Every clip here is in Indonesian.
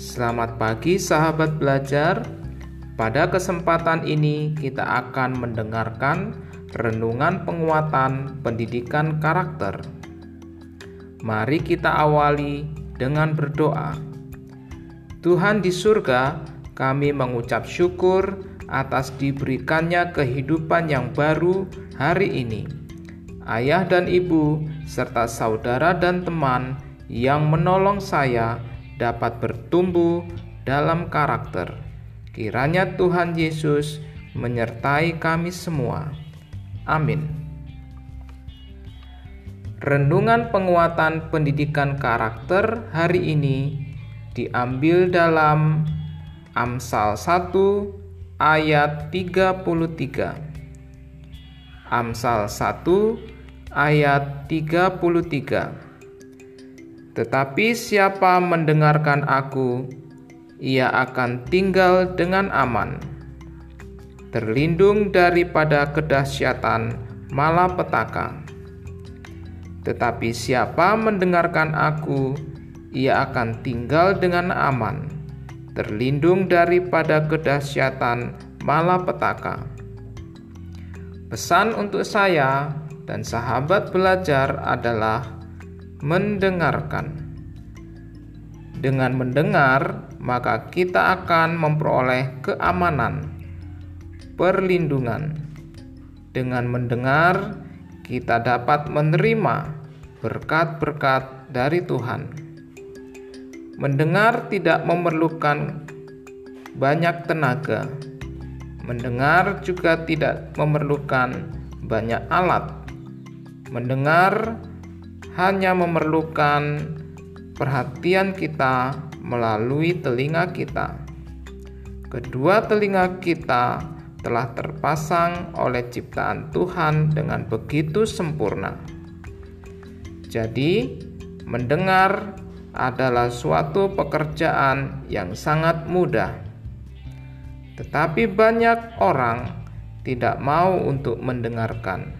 Selamat pagi, sahabat belajar. Pada kesempatan ini, kita akan mendengarkan renungan penguatan pendidikan karakter. Mari kita awali dengan berdoa. Tuhan di surga, kami mengucap syukur atas diberikannya kehidupan yang baru hari ini. Ayah dan ibu, serta saudara dan teman yang menolong saya dapat bertumbuh dalam karakter. Kiranya Tuhan Yesus menyertai kami semua. Amin. Renungan penguatan pendidikan karakter hari ini diambil dalam Amsal 1 ayat 33. Amsal 1 ayat 33 tetapi siapa mendengarkan aku, ia akan tinggal dengan aman, terlindung daripada kedahsyatan malapetaka. Tetapi siapa mendengarkan aku, ia akan tinggal dengan aman, terlindung daripada kedahsyatan malapetaka. Pesan untuk saya dan sahabat belajar adalah mendengarkan. Dengan mendengar, maka kita akan memperoleh keamanan, perlindungan. Dengan mendengar, kita dapat menerima berkat-berkat dari Tuhan. Mendengar tidak memerlukan banyak tenaga. Mendengar juga tidak memerlukan banyak alat. Mendengar hanya memerlukan perhatian kita melalui telinga kita. Kedua telinga kita telah terpasang oleh ciptaan Tuhan dengan begitu sempurna. Jadi, mendengar adalah suatu pekerjaan yang sangat mudah, tetapi banyak orang tidak mau untuk mendengarkan.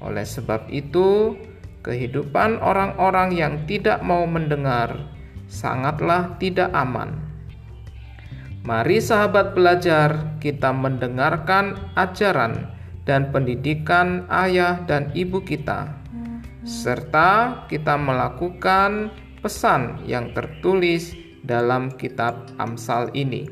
Oleh sebab itu, kehidupan orang-orang yang tidak mau mendengar sangatlah tidak aman. Mari, sahabat belajar, kita mendengarkan ajaran dan pendidikan ayah dan ibu kita, serta kita melakukan pesan yang tertulis dalam Kitab Amsal ini.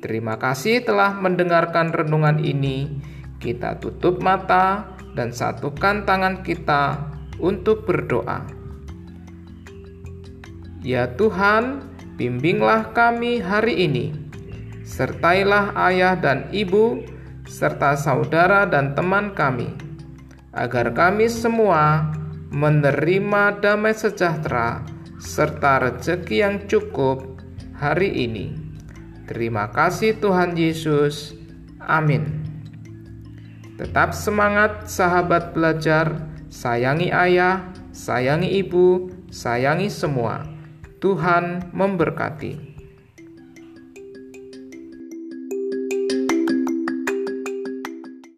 Terima kasih telah mendengarkan renungan ini. Kita tutup mata dan satukan tangan kita untuk berdoa. Ya Tuhan, bimbinglah kami hari ini. Sertailah ayah dan ibu, serta saudara dan teman kami, agar kami semua menerima damai sejahtera serta rezeki yang cukup hari ini. Terima kasih, Tuhan Yesus. Amin. Tetap semangat, sahabat belajar. Sayangi ayah, sayangi ibu, sayangi semua. Tuhan memberkati.